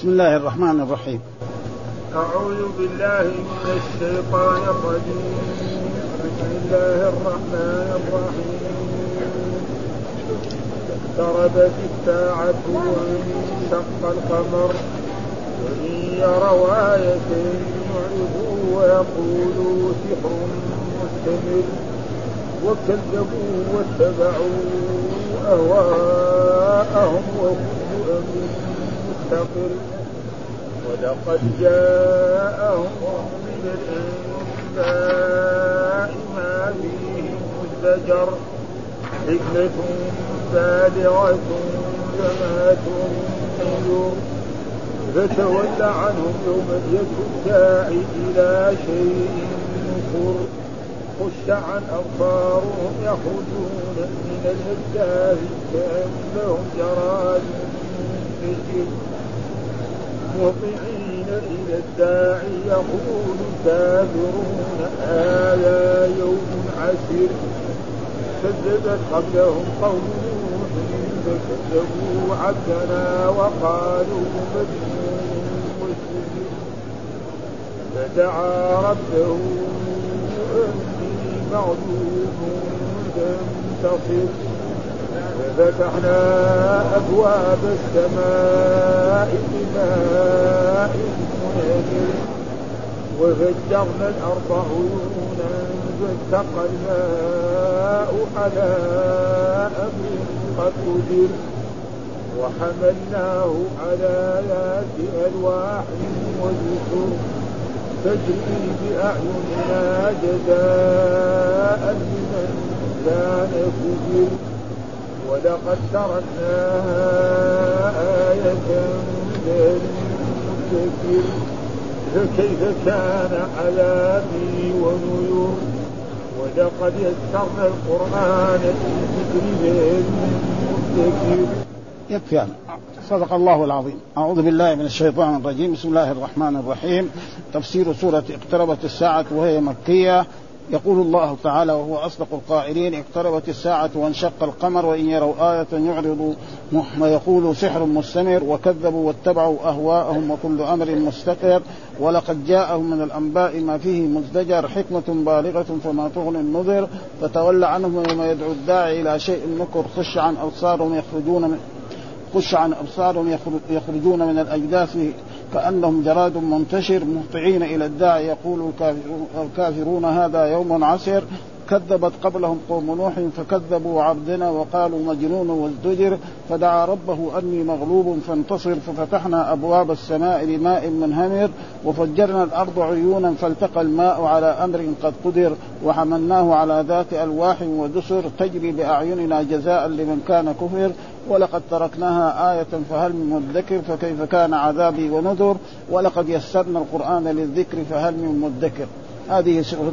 بسم الله الرحمن الرحيم. أعوذ بالله من الشيطان الرجيم. بسم الله الرحمن الرحيم. اقتربت الساعة وانشق القمر. وإن يروا آية يعرضوا ويقولوا سحر مستمر. وكذبوا واتبعوا أهواءهم وكل أمر مستقر ولقد جاءهم من ما فيه مزدجر حكمة بالغة فما تنذر فتول عنهم يوم يدعو الداعي إلى شيء نكر خش عن أبصارهم يخرجون من الأجداث كأنهم جراد منتشر مطيعين إلى الداعي يقول الكافرون هذا يوم عسير. كذبت قبلهم قوم نوح فكذبوا عبدنا وقالوا مجنون مسلم فدعا ربه أني مغلوب فانتصر ففتحنا أبواب السماء بماء منهمر وفجرنا الأرض عيونا فالتقى الماء على أمر قد قدر وحملناه على ذات ألواح وذكر تجري بأعيننا جزاء لمن كان كفر ولقد تركناها آية للمدكر فكيف كان عذابي ونذر؟ ولقد يسرنا القرآن للذكر للمدكر يكفي يعني. صدق الله العظيم. أعوذ بالله من الشيطان الرجيم. بسم الله الرحمن الرحيم. تفسير سورة اقتربت الساعة وهي مكية. يقول الله تعالى وهو أصدق القائلين اقتربت الساعة وانشق القمر وإن يروا آية يعرضوا ويقولوا سحر مستمر وكذبوا واتبعوا أهواءهم وكل أمر مستقر ولقد جاءهم من الأنباء ما فيه مزدجر حكمة بالغة فما تغني النذر فتولى عنهم يوم يدعو الداعي إلى شيء نكر خش عن أبصارهم يخرجون من خش عن أبصارهم يخرجون من الأجداث كأنهم جراد منتشر مهطعين إلى الداعي يقول الكافرون هذا يوم عسر كذبت قبلهم قوم نوح فكذبوا عبدنا وقالوا مجنون وازدجر فدعا ربه أني مغلوب فانتصر ففتحنا أبواب السماء بماء منهمر وفجرنا الأرض عيونا فالتقى الماء على أمر قد قدر وحملناه على ذات ألواح ودسر تجري بأعيننا جزاء لمن كان كفر ولقد تركناها آية فهل من مدكر فكيف كان عذابي ونذر ولقد يسرنا القرآن للذكر فهل من مدكر هذه سورة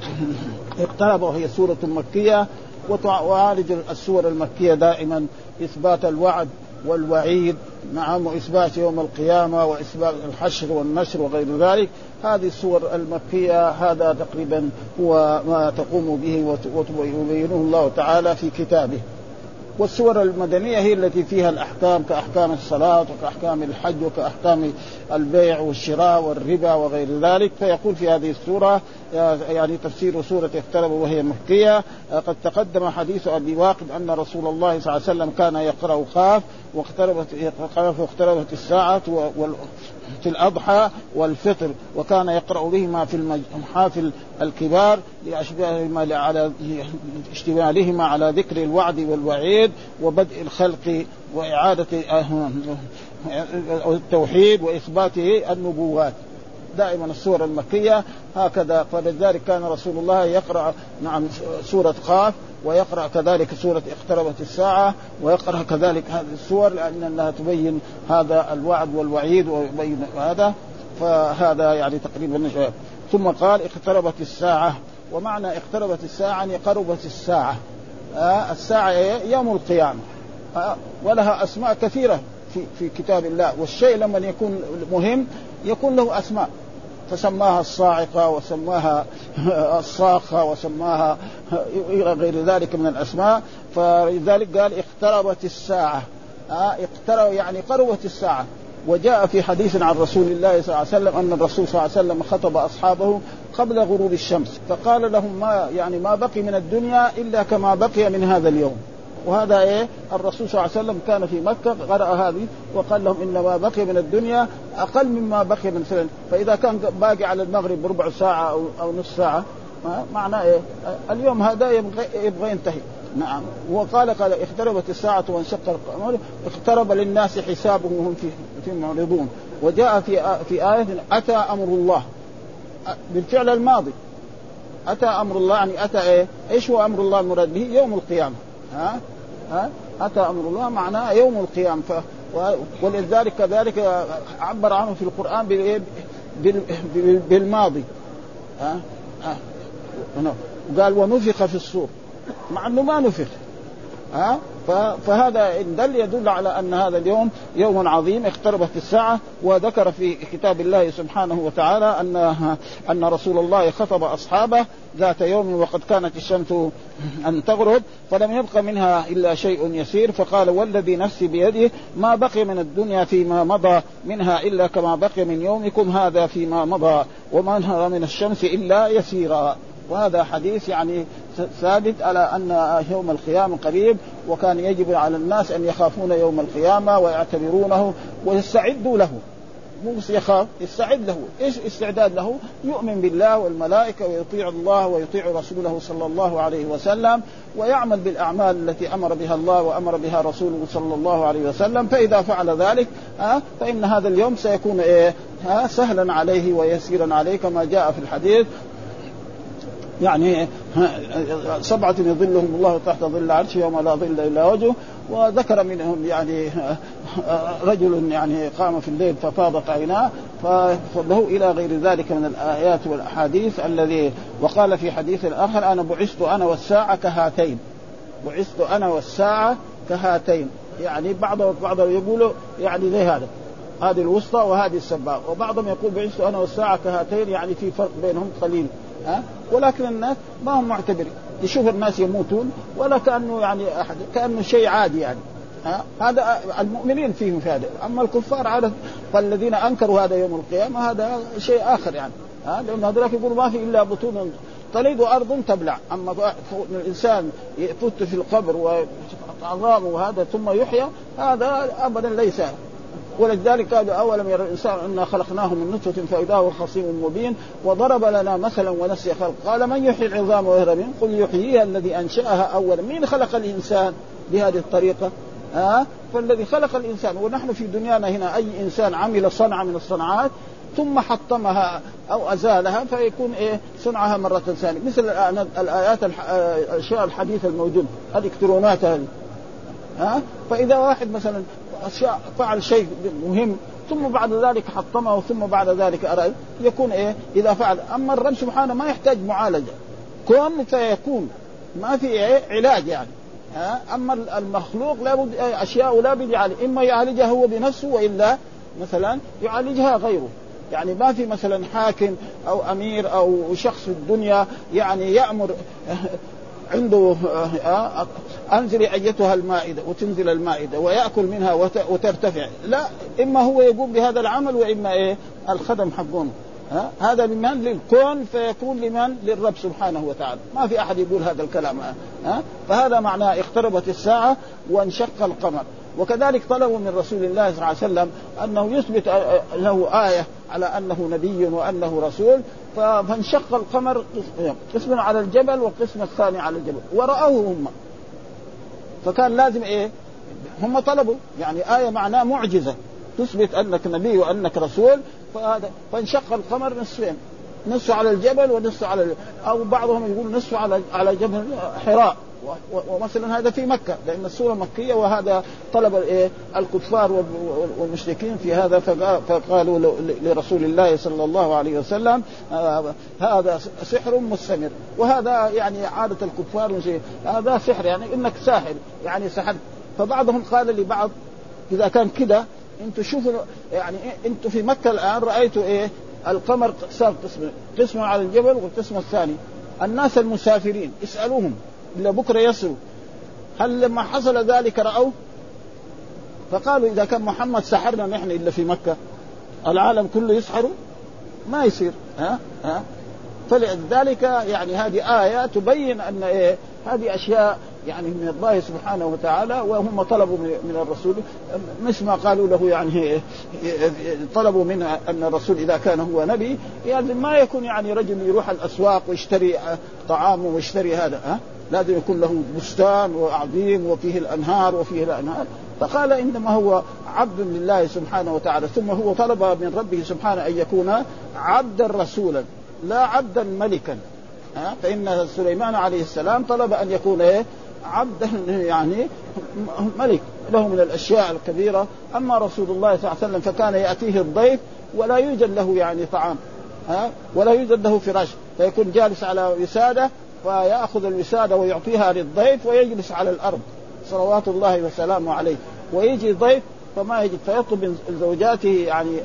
اقترب وهي سورة مكية وتعالج السور المكية دائما إثبات الوعد والوعيد نعم وإثبات يوم القيامة وإثبات الحشر والنشر وغير ذلك. هذه السور المكية هذا تقريبا هو ما تقوم به ويبينه الله تعالى في كتابه. والسور المدنية هي التي فيها الأحكام كأحكام الصلاة وكأحكام الحج وكأحكام البيع والشراء والربا وغير ذلك. فيقول في هذه السورة يعني تفسير سورة اقترب وهي مكية قد تقدم حديث أبي واقد أن رسول الله صلى الله عليه وسلم كان يقرأ خاف واقتربت واقتربت الساعة في الأضحى والفطر وكان يقرأ بهما في المحافل الكبار لأشباههما على اشتمالهما على ذكر الوعد والوعيد وبدء الخلق وإعادة التوحيد وإثبات النبوات. دائما السور المكية هكذا فلذلك كان رسول الله يقرأ نعم سورة قاف ويقرأ كذلك سورة اقتربت الساعة ويقرأ كذلك هذه السور لأنها تبين هذا الوعد والوعيد ويبين هذا فهذا يعني تقريبا ثم قال اقتربت الساعة ومعنى اقتربت الساعة يعني قربت الساعة. آه الساعة يوم القيامة. آه ولها أسماء كثيرة في في كتاب الله. والشيء لما يكون مهم يكون له أسماء. فسماها الصاعقة وسماها الصاخة وسماها غير ذلك من الأسماء فلذلك قال اقتربت الساعة. آه اقترب يعني قربت الساعة. وجاء في حديث عن رسول الله صلى الله عليه وسلم أن الرسول صلى الله عليه وسلم خطب أصحابه قبل غروب الشمس فقال لهم ما يعني ما بقي من الدنيا إلا كما بقي من هذا اليوم. وهذا إيه؟ الرسول صلى الله عليه وسلم كان في مكة قرأ هذه وقال لهم إن ما بقي من الدنيا أقل مما بقي من سنة. فإذا كان باقي على المغرب ربع ساعة أو أو نصف ساعة معناه إيه؟ اليوم هذا يبغى يبغى ينتهي. نعم. وقال قال اقتربت الساعة وانشق القمر اقترب للناس حسابهم وهم في في معرضون. وجاء في في آية أتى أمر الله. بالفعل الماضي. أتى أمر الله يعني أتى إيه؟ إيش هو أمر الله المراد به؟ يوم القيامة. ها؟ ها؟ أتى أمر الله معناه يوم القيامة. ف ولذلك كذلك عبر عنه في القرآن بالماضي. ها؟ ها؟ قال ونفخ في الصور. مع إنه ما نفخ. ها؟ فهذا إن دل يدل على أن هذا اليوم يوم عظيم اقتربت الساعة وذكر في كتاب الله سبحانه وتعالى ان أن رسول الله خطب أصحابه ذات يوم وقد كانت الشمس أن تغرب فلم يبق منها إلا شيء يسير فقال والذي نفسي بيده ما بقي من الدنيا فيما مضى منها إلا كما بقي من يومكم هذا فيما مضى وما انهر من الشمس إلا يسيرا. وهذا حديث يعني ثابت على أن يوم القيامة قريب وكان يجب على الناس أن يخافون يوم القيامة ويعتبرونه ويستعدوا له. مو بس يخاف يستعد له. إيش استعداد له؟ يؤمن بالله والملائكة ويطيع الله ويطيع رسوله صلى الله عليه وسلم ويعمل بالأعمال التي أمر بها الله وأمر بها رسوله صلى الله عليه وسلم. فإذا فعل ذلك ها فإن هذا اليوم سيكون إيه؟ ها سهلا عليه ويسيرا عليه كما جاء في الحديث. يعني سبعة يظلهم الله تحت ظل عرشه يوم لا ظل إلا وجهه. وذكر منهم يعني رجل يعني قام في الليل ففاضت عيناه. فله إلى غير ذلك من الآيات والأحاديث الذي وقال في حديث آخر أنا بعثت أنا والساعة كهاتين. بعثت أنا والساعة كهاتين. يعني بعض بعضهم يقولوا يعني زي هذا. هذه الوسطى وهذه السباقة وبعضهم يقول بعثت أنا والساعة كهاتين. يعني في فرق بينهم قليل. ها؟ ولكن الناس ما هم معتبرين. يشوف الناس يموتون ولا كأنه يعني احد كأنه شيء عادي يعني. ها؟ هذا المؤمنين فيهم في هذا أما الكفار عادة فالذين أنكروا هذا يوم القيامة هذا شيء آخر يعني. ها؟ لأن هذول يقولوا ما في إلا بطون. تلد ارض تبلع. أما الإنسان يفوت في القبر وعظامه وهذا ثم يحيى هذا ابدا ليس ولذلك قالوا أولم يرى الإنسان أنا خلقناه من نطفة فإذا هو خصيم مبين وضرب لنا مثلا ونسي خلق قال من يحيي العظام وهي رميم قل يحييها الذي أنشأها اولا مين خلق الإنسان بهذه الطريقة؟ ها؟ آه؟ فالذي خلق الإنسان ونحن في دنيانا هنا أي إنسان عمل صنعة من الصنعات ثم حطمها أو أزالها فيكون إيه؟ صنعها مرة ثانية. مثل الآيات الأشياء الحديثة الموجودة الإلكترونات هذه. ها؟ فإذا واحد مثلا أشياء فعل شيء مهم ثم بعد ذلك حطمه ثم بعد ذلك اراد يكون إيه؟ إذا فعل. أما الرب سبحانه ما يحتاج معالجة. كون فيكون. ما في إيه؟ علاج يعني. ها؟ أما المخلوق لابد أشياء لابد يعالج. إما يعالجها هو بنفسه وإلا مثلا يعالجها غيره. يعني ما في مثلا حاكم أو أمير أو شخص في الدنيا يعني يأمر عنده آه، انزل أيتها المائدة وتنزل المائدة ويأكل منها وترتفع. لا إما هو يقوم بهذا العمل وإما إيه؟ الخدم حقون ها هذا لمن؟ للكون فيكون لمن؟ للرب سبحانه وتعالى. ما في أحد يقول هذا الكلام. ها فهذا معناه اقتربت الساعة وانشق القمر. وكذلك طلبوا من رسول الله صلى الله عليه وسلم أنه يثبت له آية على أنه نبي وأنه رسول فانشق القمر قسم على الجبل والقسم الثاني على الجبل ورأوه هم. فكان لازم إيه؟ هم طلبوا يعني آية معناه معجزة تثبت أنك نبي وأنك رسول فهذا فانشق القمر نصفين نصف على الجبل ونصف على أو بعضهم يقول نصف على على جبل حراء. ومثلا هذا في مكة لأن السورة مكية وهذا طلب الكفار والمشركين في هذا فقالوا لرسول الله صلى الله عليه وسلم آه، هذا سحر مستمر. وهذا يعني عادة الكفار هذا سحر يعني إنك ساحر يعني سحرت. فبعضهم قال لبعض إذا كان كذا أنتم شوفوا يعني أنتم في مكة الآن رأيتوا إيه؟ القمر صار قسم قسم على الجبل والقسم الثاني. الناس المسافرين اسألوهم. إلا بكرة يصلوا هل لما حصل ذلك راوا؟ فقالوا إذا كان محمد سحرنا نحن إلا في مكة العالم كله يسحر ما يصير. ها؟ ها؟ فلذلك يعني هذه آية تبين أن إيه؟ هذه أشياء يعني من الله سبحانه وتعالى وهم طلبوا من الرسول. مثل ما قالوا له يعني طلبوا منه أن الرسول إذا كان هو نبي يعني ما يكون يعني رجل يروح الأسواق ويشتري طعام ويشتري هذا ها؟ لازم يكون له بستان وعظيم وفيه الأنهار وفيه الأنهار. فقال إنما هو عبد لله سبحانه وتعالى ثم هو طلب من ربه سبحانه أن يكون عبدا رسولا لا عبدا ملكا. فإن سليمان عليه السلام طلب أن يكون إيه؟ عبدا يعني ملك. له من الأشياء الكبيرة. أما رسول الله صلى الله عليه وسلم فكان يأتيه الضيف ولا يوجد له يعني طعام ها؟ ولا يوجد له فراش فيكون جالس على وسادة فيأخذ الوساده ويعطيها للضيف ويجلس على الأرض. صلوات الله وسلامه عليه. ويجي ضيف فما يجد فيطلب من زوجاته يعني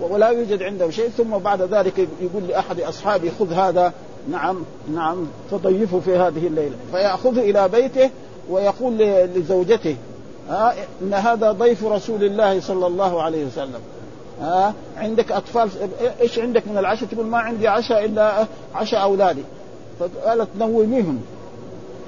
ولا يوجد عنده شيء. ثم بعد ذلك يقول لأحد أصحابه خذ هذا. نعم نعم تضيفه في هذه الليلة. فيأخذه إلى بيته ويقول لزوجته ها إن هذا ضيف رسول الله صلى الله عليه وسلم. ها عندك أطفال إيش عندك من العشاء؟ تقول ما عندي عشاء إلا عشاء أولادي. فقالت نوميهم.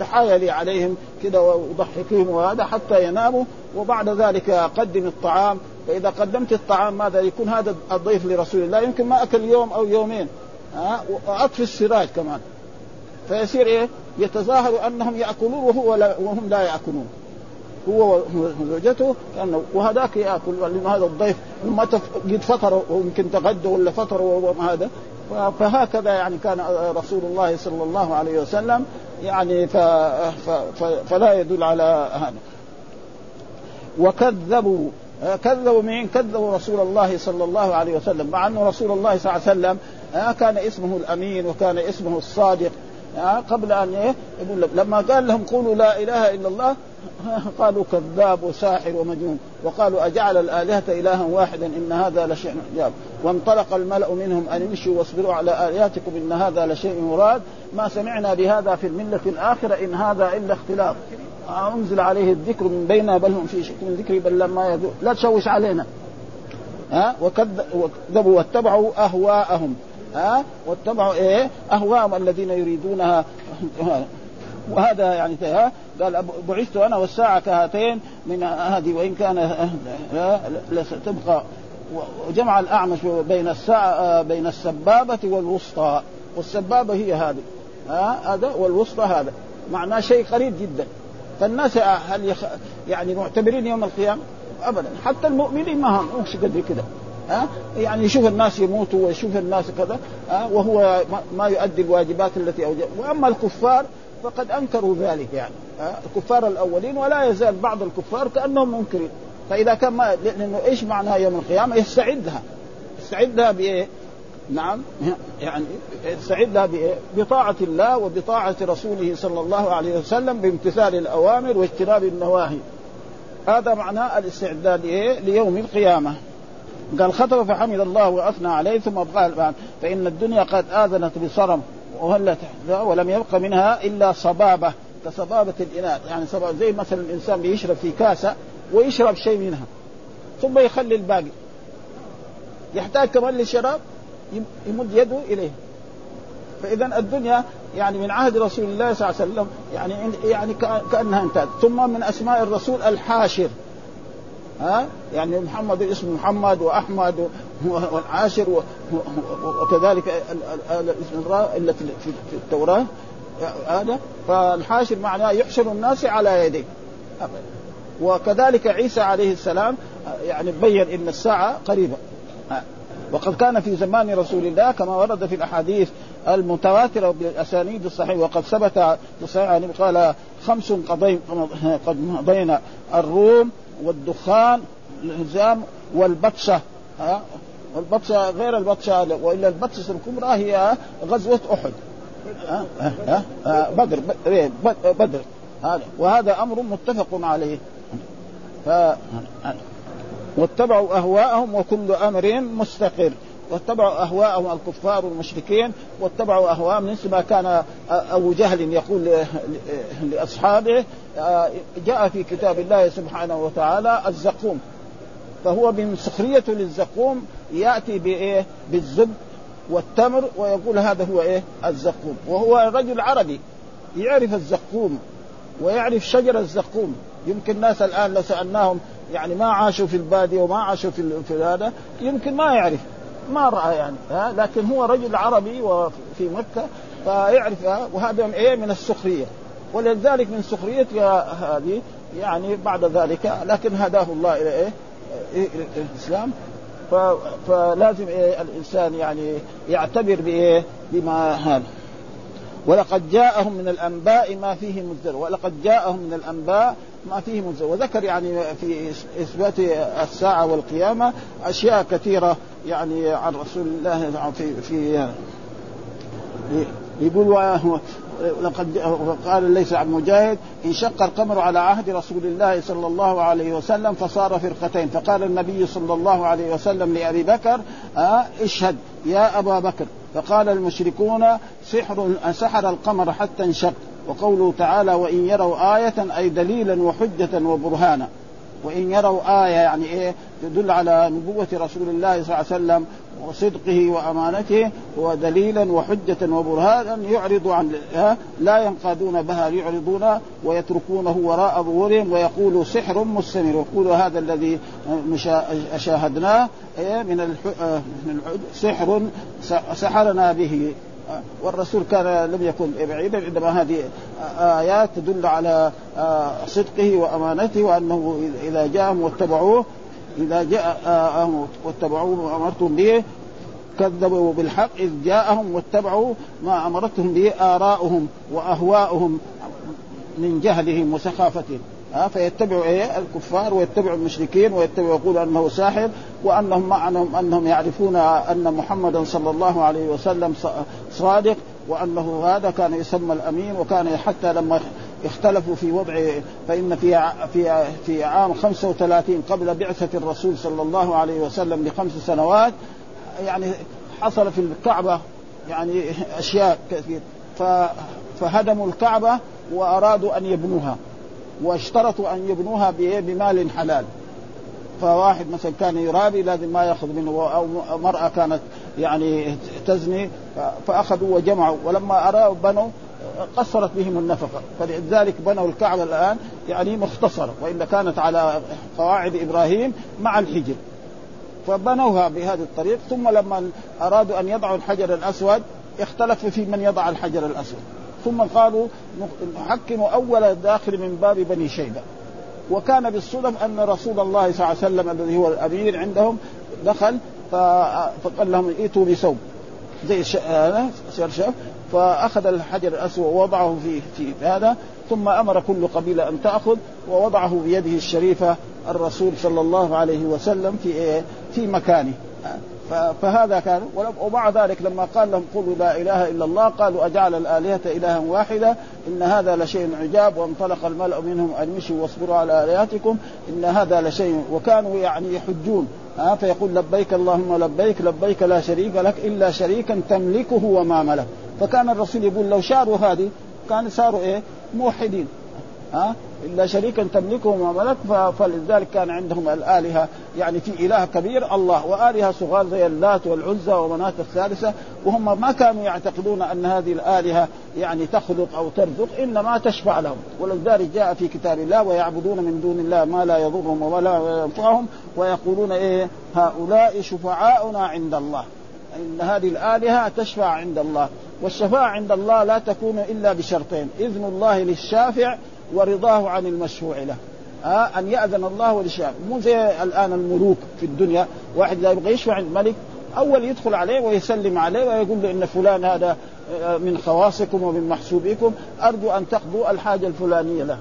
تحايلي عليهم كذا وضحكيهم وهذا حتى يناموا وبعد ذلك قدم الطعام. فإذا قدمت الطعام ماذا؟ يكون هذا الضيف لرسول الله. يمكن ما أكل يوم أو يومين. ها؟ وأطفي السراج كمان. فيصير إيه؟ يتظاهروا أنهم يأكلون وهو لا وهم لا يأكلون. هو وزوجته كانه وهذاك يأكل. لأنه هذا الضيف متى قد فطر ويمكن تغدى ولا فطر وهذا فهكذا يعني كان رسول الله صلى الله عليه وسلم يعني ف ف فلا يدل على هذا. وكذبوا كذبوا من كذبوا رسول الله صلى الله عليه وسلم. مع انه رسول الله صلى الله عليه وسلم كان اسمه الأمين وكان اسمه الصادق قبل أن يقول لما قال لهم قولوا لا إله إلا الله قالوا كذاب وساحر ومجنون. وقالوا أجعل الآلهة إلها واحدا إن هذا لشيء عجاب وانطلق الملأ منهم أن امشوا واصبروا على آلهتكم إن هذا لشيء مراد. ما سمعنا بهذا في الملة الآخرة إن هذا إلا اختلاف أنزل عليه الذكر من بيننا بل هم في شك من ذكري بل لما يذوق. لا تشوش علينا. ها؟ وكذبوا واتبعوا أهواءهم. ها؟ واتبعوا إيه؟ أهواءهم الذين يريدونها. وهذا يعني قال بعثت أنا والساعة كهاتين من هذه وإن كان لستبقى وجمع الأعمش بين الساعة بين السبابة والوسطى. والسبابة هي هذه ها؟ هذا والوسطى هذا. معناه شيء قريب جدا. فالناس هل يخ... يعني معتبرين يوم القيامة؟ ابدا. حتى المؤمنين ما هم مش قد كده ها؟ يعني يشوف الناس يموتوا ويشوف الناس كذا ها؟ وهو ما يؤدي الواجبات التي أوجب. وأما الكفار فقد أنكروا ذلك يعني. الكفار الأولين ولا يزال بعض الكفار كأنهم منكرين. فإذا كان ما لأنه إيش معناها يوم القيامة؟ يستعد لها يستعد لها بإيه؟ نعم. يعني يستعد لها بإيه؟ بطاعة الله وبطاعة رسوله صلى الله عليه وسلم بامتثال الأوامر واجتناب النواهي. هذا معناه الاستعداد إيه؟ ليوم القيامة. قال خطب فحمد الله وأثنى عليه ثم قال فإن الدنيا قد آذنت بصرم وهلت ولم يبق منها إلا صبابة كصبابة الإناث. يعني صبابة زي مثلا الإنسان بيشرب في كاسة ويشرب شيء منها ثم يخلي الباقي. يحتاج كمان للشراب يمد يده إليه. فاذا الدنيا يعني من عهد رسول الله صلى الله عليه وسلم يعني يعني كأنها انتهت. ثم من أسماء الرسول الحاشر. ها؟ يعني محمد اسم محمد وأحمد والعاشر وكذلك التي في التوراة. هذا. فالحاشر معناه يحشر الناس على يديه. وكذلك عيسى عليه السلام يعني بين إن الساعة قريبة. وقد كان في زمان رسول الله كما ورد في الأحاديث المتواترة بالأسانيد الصحيحة وقد ثبت يعني قال خمس قد مضينا الروم والدخان الهزام والبطشة. ها والبطشه غير البطشة وإلا البطشة الكبرى هي غزوة أحد. ها؟ ها؟ ها؟ بدر بدر. هذا وهذا أمر متفق عليه. ف واتبعوا أهواءهم وكل أمر مستقر. واتبعوا أهواءهم الكفار والمشركين واتبعوا أهواءهم مثل ما كان أبو جهل يقول لأصحابه آه، جاء في كتاب الله سبحانه وتعالى الزقوم. فهو من سخريته للزقوم يأتي بإيه؟ بالزب والتمر ويقول هذا هو إيه؟ الزقوم. وهو رجل عربي يعرف الزقوم ويعرف شجر الزقوم. يمكن الناس الآن لو سألناهم يعني ما عاشوا في البادية وما عاشوا في في هذا يمكن ما يعرف. ما رأى يعني ها؟ لكن هو رجل عربي وفي مكة فيعرف وهذا إيه؟ من السخرية. ولذلك من سخرية هذه يعني بعد ذلك لكن هداه الله إلى إيه؟ الإسلام. فلازم إيه الإنسان يعني يعتبر بإيه؟ بما هذا. ولقد جاءهم من الأنباء ما فيه منذر ولقد جاءهم من الأنباء ما فيه منذر وذكر يعني في إثبات الساعة والقيامة أشياء كثيرة يعني عن رسول الله في في يقول لقد قال ليس عن مجاهد انشق القمر على عهد رسول الله صلى الله عليه وسلم فصار فرقتين. فقال النبي صلى الله عليه وسلم لأبي بكر آه اشهد يا أبا بكر. فقال المشركون سحر سحر القمر حتى انشق. وقوله تعالى وإن يروا آية أي دليلا وحجة وبرهانا. وإن يروا آية يعني إيه تدل على نبوة رسول الله صلى الله عليه وسلم وصدقه وأمانته ودليلا وحجة وبرهانا يعرض عن لا ينقادون بها يعرضون ويتركونه وراء ظهورهم ويقول سحر مستمر يقول هذا الذي شاهدناه إيه، من من سحر سحرنا به. والرسول كان لم يكن بعيدا إنما هذه آيات تدل على صدقه وأمانته وأنه إذا جاءهم واتبعوه إذا جاء واتبعوه ما امرتم به كذبوا بالحق إذ جاءهم واتبعوا ما أمرتهم به آراؤهم وأهواؤهم من جهلهم وسخافتهم. ها فيتبعوا إيه؟ الكفار ويتبعوا المشركين ويتبعوا يقول أنه ساحر وأنهم معنهم أنهم يعرفون أن محمدا صلى الله عليه وسلم صادق وأنه هذا كان يسمى الأمين وكان حتى لما اختلفوا في وضع فإن في في في عام 35 قبل بعثة الرسول صلى الله عليه وسلم بخمس سنوات يعني حصل في الكعبة يعني أشياء كثير فهدموا الكعبة وأرادوا أن يبنوها. واشترطوا أن يبنوها بمال حلال. فواحد مثلا كان يرابي لازم ما يأخذ منه أو مرأة كانت يعني تزني فأخذوا وجمعوا. ولما أرادوا بنوا قصرت بهم النفقة. فلذلك بنوا الكعبة الآن يعني مختصرة والا كانت على قواعد إبراهيم مع الحجر. فبنوها بهذه الطريق. ثم لما أرادوا أن يضعوا الحجر الأسود اختلفوا في من يضع الحجر الأسود. ثم قالوا نحكم أول داخل من باب بني شيبة. وكان بالصدف أن رسول الله صلى الله عليه وسلم الذي هو الأمير عندهم دخل فقال لهم ائتوا بثوب زي شرشف فأخذ الحجر الأسود ووضعه في في هذا ثم أمر كل قبيلة أن تأخذ ووضعه بيده الشريفة الرسول صلى الله عليه وسلم في إيه؟ في مكانه. فهذا كان ومع ذلك لما قال لهم قولوا لا إله إلا الله قالوا أجعل الآلهة إلها واحدة إن هذا لشيء عجاب وانطلق الملأ منهم أن مشوا واصبروا على آلهتكم إن هذا لشيء وكانوا يعني يحجون. ها فيقول لبيك اللهم لبيك لبيك لا شريك لك إلا شريكا تملكه وما ملك. فكان الرسول يقول لو شاروا هذه كان صاروا إيه؟ موحدين. ها؟ الا شريكا تملكه وما ملك فلذلك كان عندهم الآلهة. يعني في إله كبير الله وآلهة صغار زي اللات والعزى ومناة الثالثة. وهم ما كانوا يعتقدون أن هذه الآلهة يعني تخلق أو ترزق إنما تشفع لهم. ولذلك جاء في كتاب الله ويعبدون من دون الله ما لا يضرهم ولا ينفعهم ويقولون إيه؟ هؤلاء شفعاؤنا عند الله. إن هذه الآلهة تشفع عند الله. والشفاعة عند الله لا تكون إلا بشرطين إذن الله للشافع ورضاه عن المشفوع له. ها أن يأذن الله للشافع مو زي الآن الملوك في الدنيا. واحد لا يبغى يشفع عند الملك أول يدخل عليه ويسلم عليه ويقول له إن فلان هذا آه، من خواصكم ومن محسوبكم أرجو أن تقضوا الحاجة الفلانية له.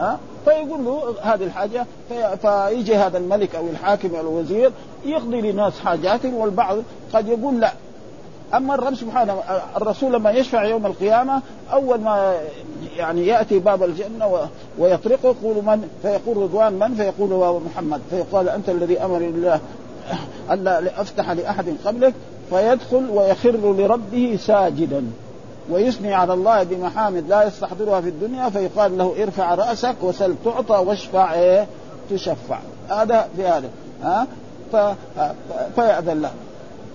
ها فيقول له هذه الحاجة في فيجي هذا الملك أو الحاكم أو الوزير يقضي لناس حاجاتهم والبعض قد يقول لا. أما الرب سبحانه الرسول لما يشفع يوم القيامة أول ما يعني يأتي باب الجنة ويطرقه يقول من؟ فيقول رضوان من؟ فيقول هو محمد. فيقال أنت الذي أمر الله الا افتح لأحد قبلك فيدخل ويخر لربه ساجدا. ويثني على الله بمحامد لا يستحضرها في الدنيا فيقال له ارفع رأسك وسل تعطى واشفع إيه؟ تشفع. هذا في هذا. ها؟ فيأذن له.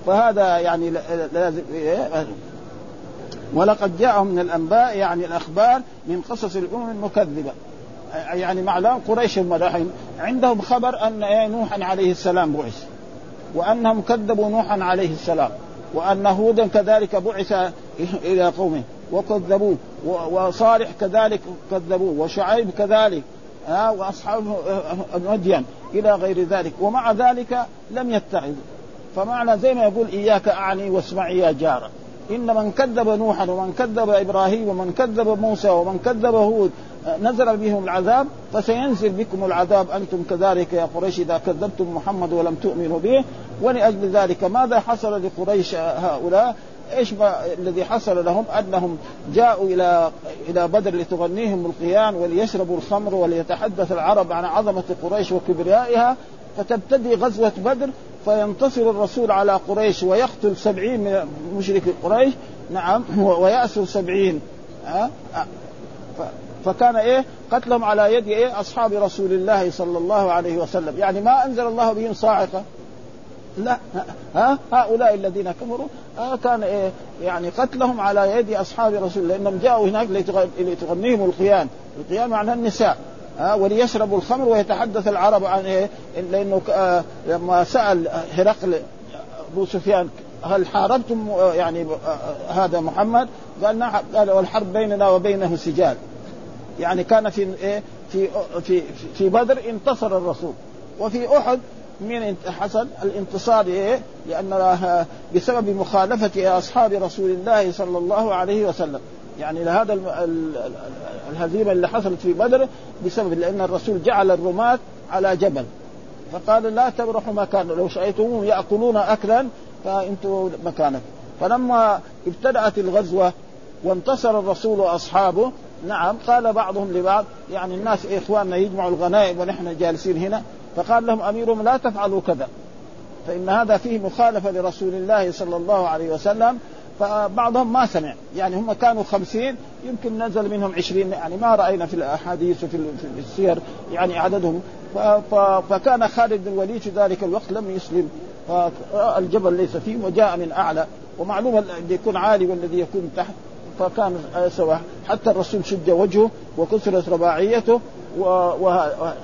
فهذا يعني لازم إيه؟ ولقد جاءهم من الأنباء يعني الأخبار من قصص الأمم المكذبة. يعني معلوم قريش هم عندهم خبر أن إيه نوحا عليه السلام بعث. وأنهم كذبوا نوحا عليه السلام. وأن هودا كذلك بعث إلى قومه. وكذبوه. وصالح كذلك كذبوه. وشعيب كذلك. ها وأصحاب مدين إلى غير ذلك. ومع ذلك لم يتعظوا فمعنى زي ما يقول إياك أعني واسمعي يا جارة. إن من كذب نوحا ومن كذب إبراهيم ومن كذب موسى ومن كذب هود نزل بهم العذاب فسينزل بكم العذاب أنتم كذلك يا قريش إذا كذبتم محمد ولم تؤمنوا به. ولأجل ذلك ماذا حصل لقريش هؤلاء؟ إيش ما الذي حصل لهم؟ أنهم جاءوا إلى إلى بدر لتغنيهم القيان وليشربوا الخمر وليتحدث العرب عن عظمة قريش وكبريائها فتبتدي غزوة بدر. فينتصر الرسول على قريش ويقتل سبعين من مشرك قريش نعم ويأسر سبعين أه؟ فكان إيه؟ قتلهم على يد إيه؟ أصحاب رسول الله صلى الله عليه وسلم. يعني ما أنزل الله بهم صاعقة. لا ها؟ هؤلاء الذين كفروا آه كان إيه؟ يعني قتلهم على يد أصحاب رسول لأنهم جاءوا هناك لتغنيهم القيان، القيان معناه النساء. آه وليشربوا الخمر ويتحدث العرب عن إيه؟ لأنه آه لما سأل هرقل أبو سفيان هل حاربتم آه، يعني هذا محمد؟ قال نعم قال والحرب بيننا وبينه سجال. يعني كان في إيه؟ في في في بدر انتصر الرسول وفي أحد من حصل الانتصار إيه؟ لأن بسبب مخالفة أصحاب رسول الله صلى الله عليه وسلم يعني هذا الهزيمة اللي حصلت في بدر بسبب لأن الرسول جعل الرماة على جبل. فقال لا تبرحوا مكان لو شأيتموهم يأكلون أكلا فأنتم مكانك. فلما ابتدأت الغزوة وانتصر الرسول وأصحابه نعم قال بعضهم لبعض يعني الناس إخواننا يجمعوا الغنائم ونحن جالسين هنا فقال لهم أميرهم لا تفعلوا كذا. فإن هذا فيه مخالفة لرسول الله صلى الله عليه وسلم فبعضهم ما سمع. يعني هم كانوا خمسين يمكن نزل منهم عشرين يعني ما رأينا في الأحاديث وفي السير يعني عددهم. فكان خالد بن الوليد في ذلك الوقت لم يسلم. فالجبل ليس فيه وجاء من أعلى. ومعلومة الذي يكون عالي والذي يكون تحت. فكان سواء. حتى الرسول شج وجهه وكسرت رباعيته وهذا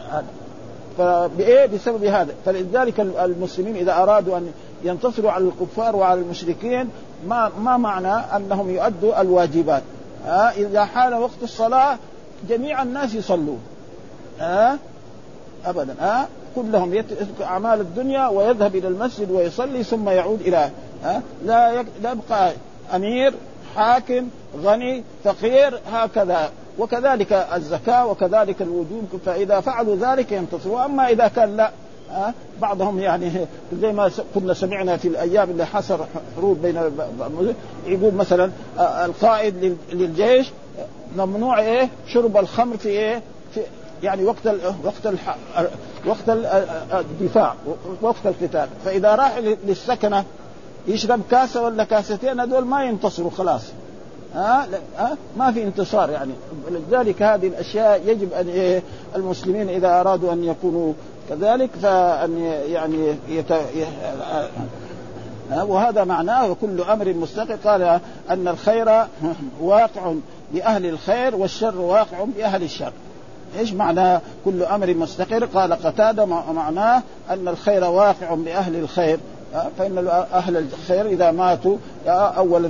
فبايه بسبب هذا. فلذلك المسلمين إذا أرادوا أن ينتصروا على الكفار وعلى المشركين ما ما معنى أنهم يؤدوا الواجبات؟ ها إذا حان وقت الصلاة جميع الناس يصلون. ها ابدا ها كلهم يترك أعمال الدنيا ويذهب إلى المسجد ويصلي ثم يعود إلى ها لا يبقى أمير حاكم غني فقير هكذا. وكذلك الزكاة وكذلك الوجوب فإذا فعلوا ذلك ينتصروا أما إذا كان لا أه؟ بعضهم يعني زي ما كنا سمعنا في الأيام اللي حصل حروب بين يقول مثلا القائد للجيش ممنوع إيه؟ شرب الخمر في إيه؟ في يعني وقت ال وقت ال وقت الدفاع وقت القتال. فإذا راح للسكنة يشرب كاسة ولا كاستين هذول ما ينتصروا خلاص. ها ها ما في انتصار يعني. لذلك هذه الأشياء يجب أن إيه المسلمين إذا أرادوا أن يكونوا كذلك فأن يعني يت... وهذا معناه وكل أمر مستقر قال أن الخير واقع باهل الخير والشر واقع باهل الشر. إيش معنى كل أمر مستقر قال قتادة معناه أن الخير واقع باهل الخير. فإن أهل الخير إذا ماتوا أولا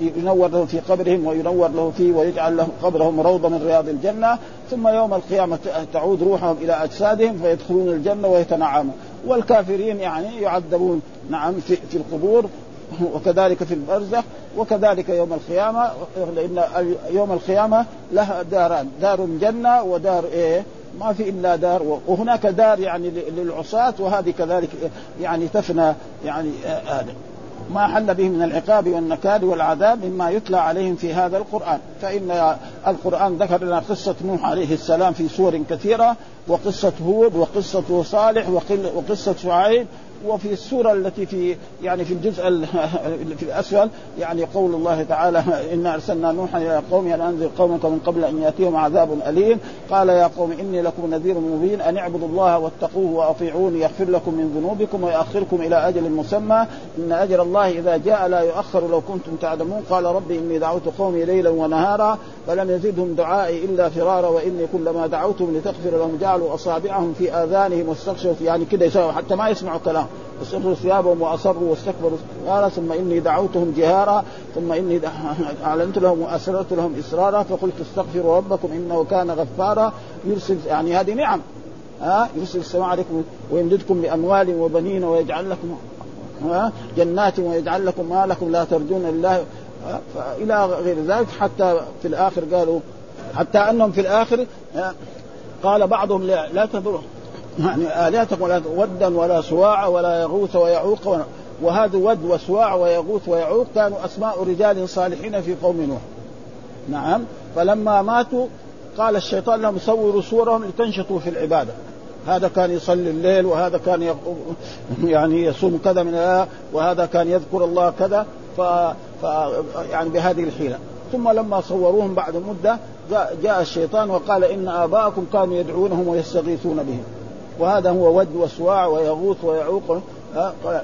ينور لهم في قبرهم وينور له فيه ويجعل لهم قبرهم روضة من رياض الجنة ثم يوم القيامة تعود روحهم إلى أجسادهم فيدخلون الجنة ويتنعمون. والكافرين يعني يعذبون نعم في, في القبور وكذلك في البرزخ وكذلك يوم القيامة لأن يوم القيامة لها داران دار جنة ودار إيه؟ ما في إلا دار وهناك دار يعني للعصاة وهذه كذلك يعني تفنى يعني هذا ما حل به من العقاب والنكال والعذاب مما يتلى عليهم في هذا القرآن. فإن القرآن ذكر لنا قصة نوح عليه السلام في سور كثيرة وقصة هود وقصة صالح وقصة شعيب وفي السورة التي في يعني في الجزء في الأسفل يعني قول الله تعالى إنا أرسلنا نوحا إلى قومه أن أنذر قومك من قبل أن يأتيهم عذاب أليم. قال يا قوم إني لكم نذير مبين أن اعبدوا الله واتقوه وأطيعوني يغفر لكم من ذنوبكم ويؤخركم إلى أجل مسمى. إن أجل الله إذا جاء لا يؤخر لو كنتم تعلمون. قال ربي إني دعوت قومي ليلا ونهارا فلم يزدهم دعائي إلا فرارا وإني كلما دعوتهم لتغفر لهم جعلوا أصابعهم في آذانهم واستغشوا يعني كذا يسوي حتى ما يسمعوا كلام. وسروا ثيابهم وأصروا واستكبروا. قال ثم إني دعوتهم جهارا ثم إني أعلنت لهم وأسررت لهم إسرارا فقلت استغفروا ربكم إنه كان غفارا. يرسل يعني هذه نعم. ها؟ يرسل السماء عليكم ويمددكم بأموال وبنين ويجعل لكم ها؟ جنات ويجعل لكم ما لكم لا ترجون لله. إلى غير ذلك حتى في الآخر قالوا حتى أنهم في الآخر قال بعضهم لا, لا يعني آلهتكم ولا ودا ولا سواع ولا يغوث ويعوق وهذا ود وسواع ويغوث ويعوق كانوا أسماء رجال صالحين في قوم نوح. نعم. فلما ماتوا قال الشيطان لهم صوروا صورهم لتنشطوا في العبادة. هذا كان يصلي الليل وهذا كان يعني يصوم كذا من وهذا كان يذكر الله كذا. ف... ف يعني بهذه الحيلة. ثم لما صوروهم بعد مدة جاء الشيطان وقال إن آباءكم كانوا يدعونهم ويستغيثون بهم. وهذا هو ود وسواع ويغوث ويعوق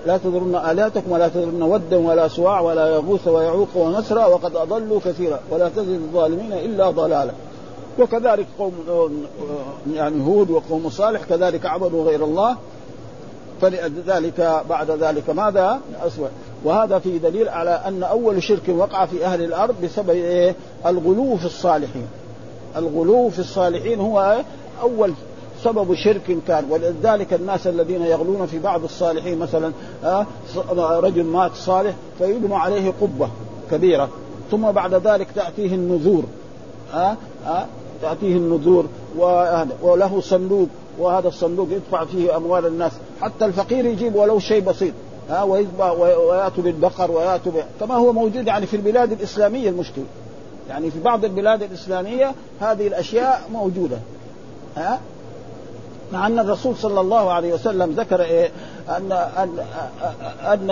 لا تذرن آلاتكم ولا تذرن ودا ولا سواع ولا يغوث ويعوق ونسرا وقد أضلوا كثيرا. ولا تزد الظالمين إلا ضلالا. وكذلك قوم يعني هود وقوم صالح كذلك عبدوا غير الله. فلذلك بعد ذلك ماذا؟ أسوأ. وهذا في دليل على أن أول شرك وقع في أهل الأرض بسبب إيه؟ الغلو في الصالحين. الغلو في الصالحين هو أول سبب شرك كان. ولذلك الناس الذين يغلون في بعض الصالحين مثلا رجل مات صالح فيبنى عليه قبة كبيرة. ثم بعد ذلك تأتيه النذور ها ها تأتيه النذور وله صندوق وهذا الصندوق يدفع فيه أموال الناس. حتى الفقير يجيب ولو شيء بسيط ها ويذبح ويأتوا بالبقر ويأتوا كما هو موجود يعني في البلاد الإسلامية المشكلة يعني في بعض البلاد الإسلامية هذه الأشياء موجودة ها مع أن الرسول صلى الله عليه وسلم ذكر إيه؟ ان ان أن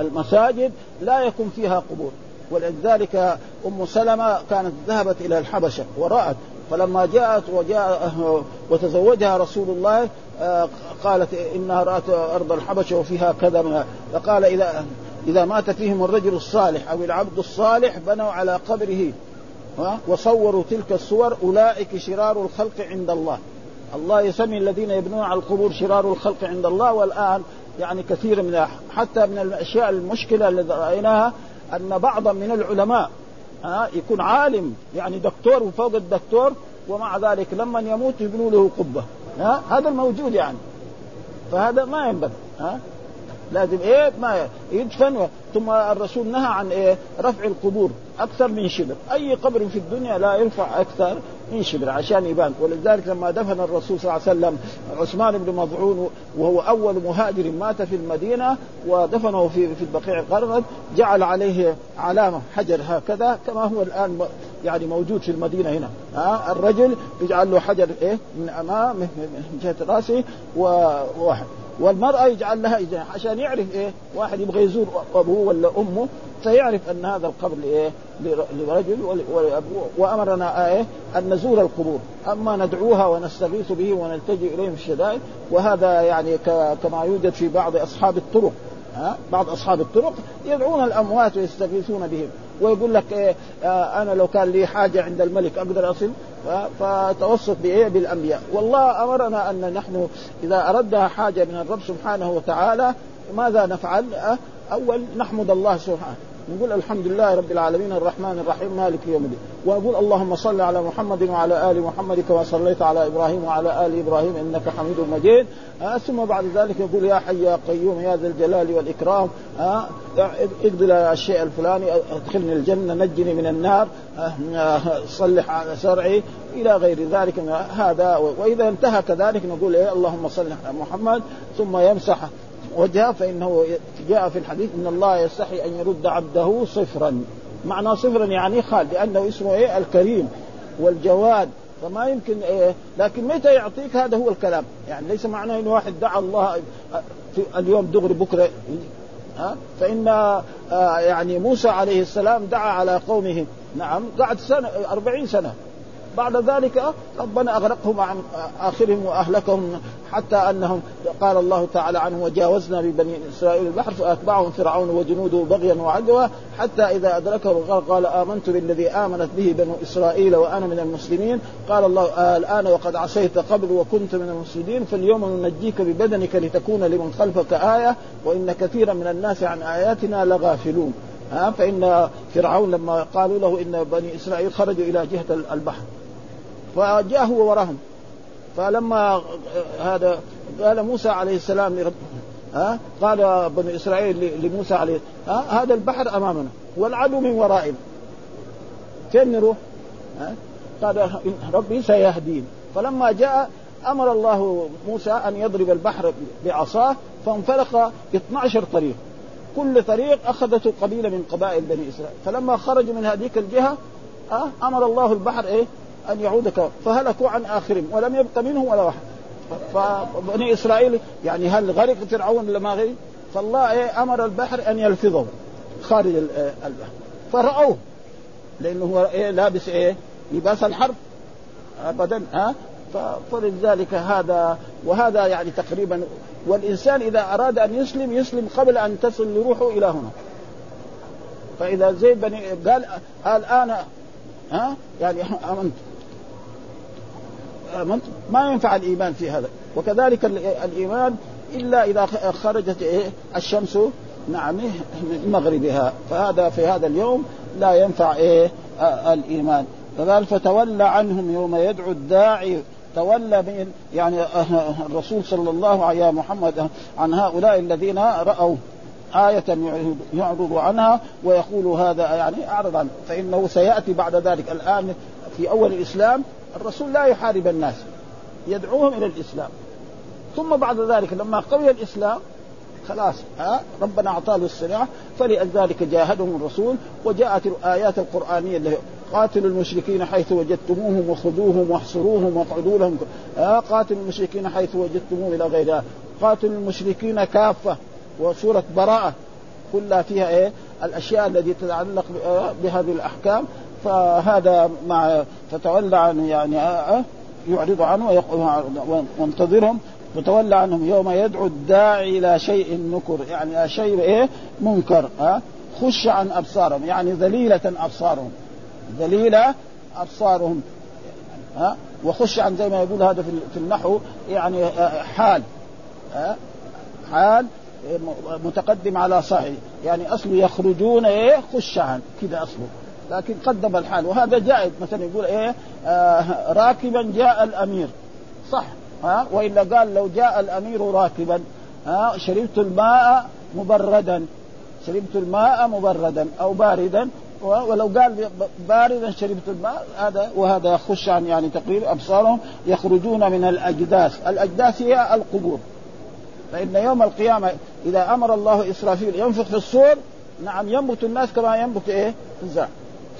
المساجد لا يكون فيها قبور. ولذلك أم سلمة كانت ذهبت إلى الحبشة ورأت. فلما جاءت وجاء وتزوجها رسول الله قالت إنها رأت أرض الحبشة وفيها كذا فقال اذا إذا مات فيهم الرجل الصالح أو العبد الصالح بنوا على قبره وصوروا تلك الصور أولئك شرار الخلق عند الله. الله يسمي الذين يبنون على القبور شرار الخلق عند الله والآن يعني كثير من حتى من الأشياء المشكلة التي رأيناها أن بعضا من العلماء ها يكون عالم يعني دكتور وفوق الدكتور ومع ذلك لما يموت يبنوا له قبة. ها هذا الموجود يعني. فهذا ما ينبغي. ها لازم إيه ما يدفن. ثم الرسول نهى عن إيه رفع القبور أكثر من شبر. أي قبر في الدنيا لا يرفع أكثر من شبر عشان يبان. ولذلك لما دفن الرسول صلى الله عليه وسلم عثمان بن مضعون وهو أول مهاجر مات في المدينة ودفنه في في البقيع الغرغد جعل عليه علامة حجر هكذا كما هو الآن يعني موجود في المدينة هنا. ها الرجل يجعل له حجر إيه من امام من جهة رأسه وواحد. والمرأة يجعل لها إجناح عشان يعرف إيه؟ واحد يبغى يزور أبوه ولا أمه فيعرف أن هذا القبر إيه لرجل وأمرنا إيه؟ أن نزور القبور. أما ندعوها ونستغيث به ونلتجئ إليهم في الشدائد وهذا يعني كما يوجد في بعض أصحاب الطرق. ها؟ بعض أصحاب الطرق يدعون الأموات ويستغيثون بهم. ويقول لك إيه آه أنا لو كان لي حاجة عند الملك أقدر أصل فتوسط بإيه؟ بالأنبياء. والله أمرنا أن نحن إذا أردنا حاجة من الرب سبحانه وتعالى ماذا نفعل؟ أول نحمد الله سبحانه. نقول الحمد لله رب العالمين الرحمن الرحيم مالك يوم الدين. ونقول اللهم صل على محمد وعلى آل محمد كما صليت على إبراهيم وعلى آل إبراهيم إنك حميد مجيد. آه ثم بعد ذلك يقول يا حي يا قيوم يا ذا الجلال والإكرام آه اقضي الشيء الفلاني أدخلني الجنة نجني من النار آه صلح على شرعي إلى غير ذلك هذا وإذا انتهى كذلك نقول إيه اللهم صل على محمد ثم يمسح وجهه فإنه جاء في الحديث إن الله يستحي أن يرد عبده صفرا. معنى صفرا يعني خال لأنه اسمه إيه؟ الكريم والجواد. فما يمكن إيه لكن متى يعطيك؟ هذا هو الكلام. يعني ليس معناه انه واحد دعا الله في اليوم دغري بكرة. ها؟ فإن آه يعني موسى عليه السلام دعا على قومه. نعم قعد سنة أربعين سنة. بعد ذلك ربنا أغرقهم عن آخرهم وأهلكهم حتى أنهم قال الله تعالى عنه وجاوزنا ببني إسرائيل البحر فأتبعهم فرعون وجنوده بغيا وعدوى حتى إذا ادركه الغرق قال آمنت بالذي آمنت به بنو إسرائيل وأنا من المسلمين. قال الله آه الآن وقد عصيت قبل وكنت من المفسدين فاليوم ننجيك ببدنك لتكون لمن خلفك آية وإن كثيرا من الناس عن آياتنا لغافلون. ها فإن فرعون لما قالوا له إن بني إسرائيل خرجوا إلى جهة البحر. فجاء هو وراهم. فلما هذا قال موسى عليه السلام لرب ها قال بنو إسرائيل لموسى عليه ها هذا البحر أمامنا والعدو من ورائنا فين نروح؟ ها قال ربي سيهدين. فلما جاء أمر الله موسى أن يضرب البحر بعصاه فانفلق 12 طريق. كل طريق أخذته قبيلة من قبائل بني إسرائيل. فلما خرجوا من هذيك الجهة أمر الله البحر إيه؟ أن يعود فهلكوا عن اخرهم ولم يبق منهم ولا واحد. فبني إسرائيل يعني هل غرق فرعون ولا ما غرق؟ فالله إيه أمر البحر أن يلفظه خارج البحر. فراوه لأنه هو إيه لابس إيه لباس الحرب. ابدا ها؟ فلذلك هذا وهذا يعني تقريبا والإنسان إذا أراد أن يسلم يسلم قبل أن تصل لروحه إلى هنا. فإذا زي بني قال الآن ها؟ يعني أمنت. آمنت؟ ما ينفع الإيمان في هذا. وكذلك الإيمان إلا إذا خرجت إيه؟ الشمس نعم من مغربها. فهذا في هذا اليوم لا ينفع إيه؟ الإيمان. فقال فتولى عنهم يوم يدعو الداعي. تولى من يعني الرسول صلى الله عليه محمد عن هؤلاء الذين رأوا آية يعرض عنها ويقول هذا يعني أعرض عنه. فإنه سيأتي بعد ذلك الآن في أول الإسلام الرسول لا يحارب الناس يدعوهم إلى الإسلام. ثم بعد ذلك لما قوي الإسلام خلاص ها ربنا أعطاه السلاح فلذلك جاهدهم الرسول وجاءت الآيات القرآنية اللي قاتلوا المشركين حيث وجدتموهم وخذوهم واحصروهم واقعدوا لهم ها قاتلوا المشركين حيث وجدتموهم إلى غيرها قاتلوا المشركين كافة وسورة براءة كلها فيها إيه؟ الأشياء التي تتعلق بهذه الأحكام. فهذا مع تتولى عنه يعني يعرض عنه وانتظرهم. وتولى عنهم يوم يدعو الداعي إلى شيء نكر يعني شيء إيه؟ منكر ها خش عن أبصارهم يعني ذليلة أبصارهم ذليلة أبصارهم ها وخش عن زي ما يقول هذا في النحو يعني حال ها حال متقدم على صحيح يعني اصله يخرجون إيه؟ خشعا كذا أصله. لكن قدم الحال. وهذا جائز. مثلا يقول إيه آه راكبا جاء الأمير. صح. ها؟ وإلا قال لو جاء الأمير راكبا. ها؟ شربت الماء مبردا. شربت الماء مبردا أو باردا. ولو قال باردا شربت الماء هذا وهذا يخش عن يعني تقريبا أبصارهم. يخرجون من الأجداث، الأجداث هي القبور. فإن يوم القيامة إذا أمر الله إسرافيل ينفخ في الصور نعم ينبت الناس كما ينبت إيه؟ الزرع.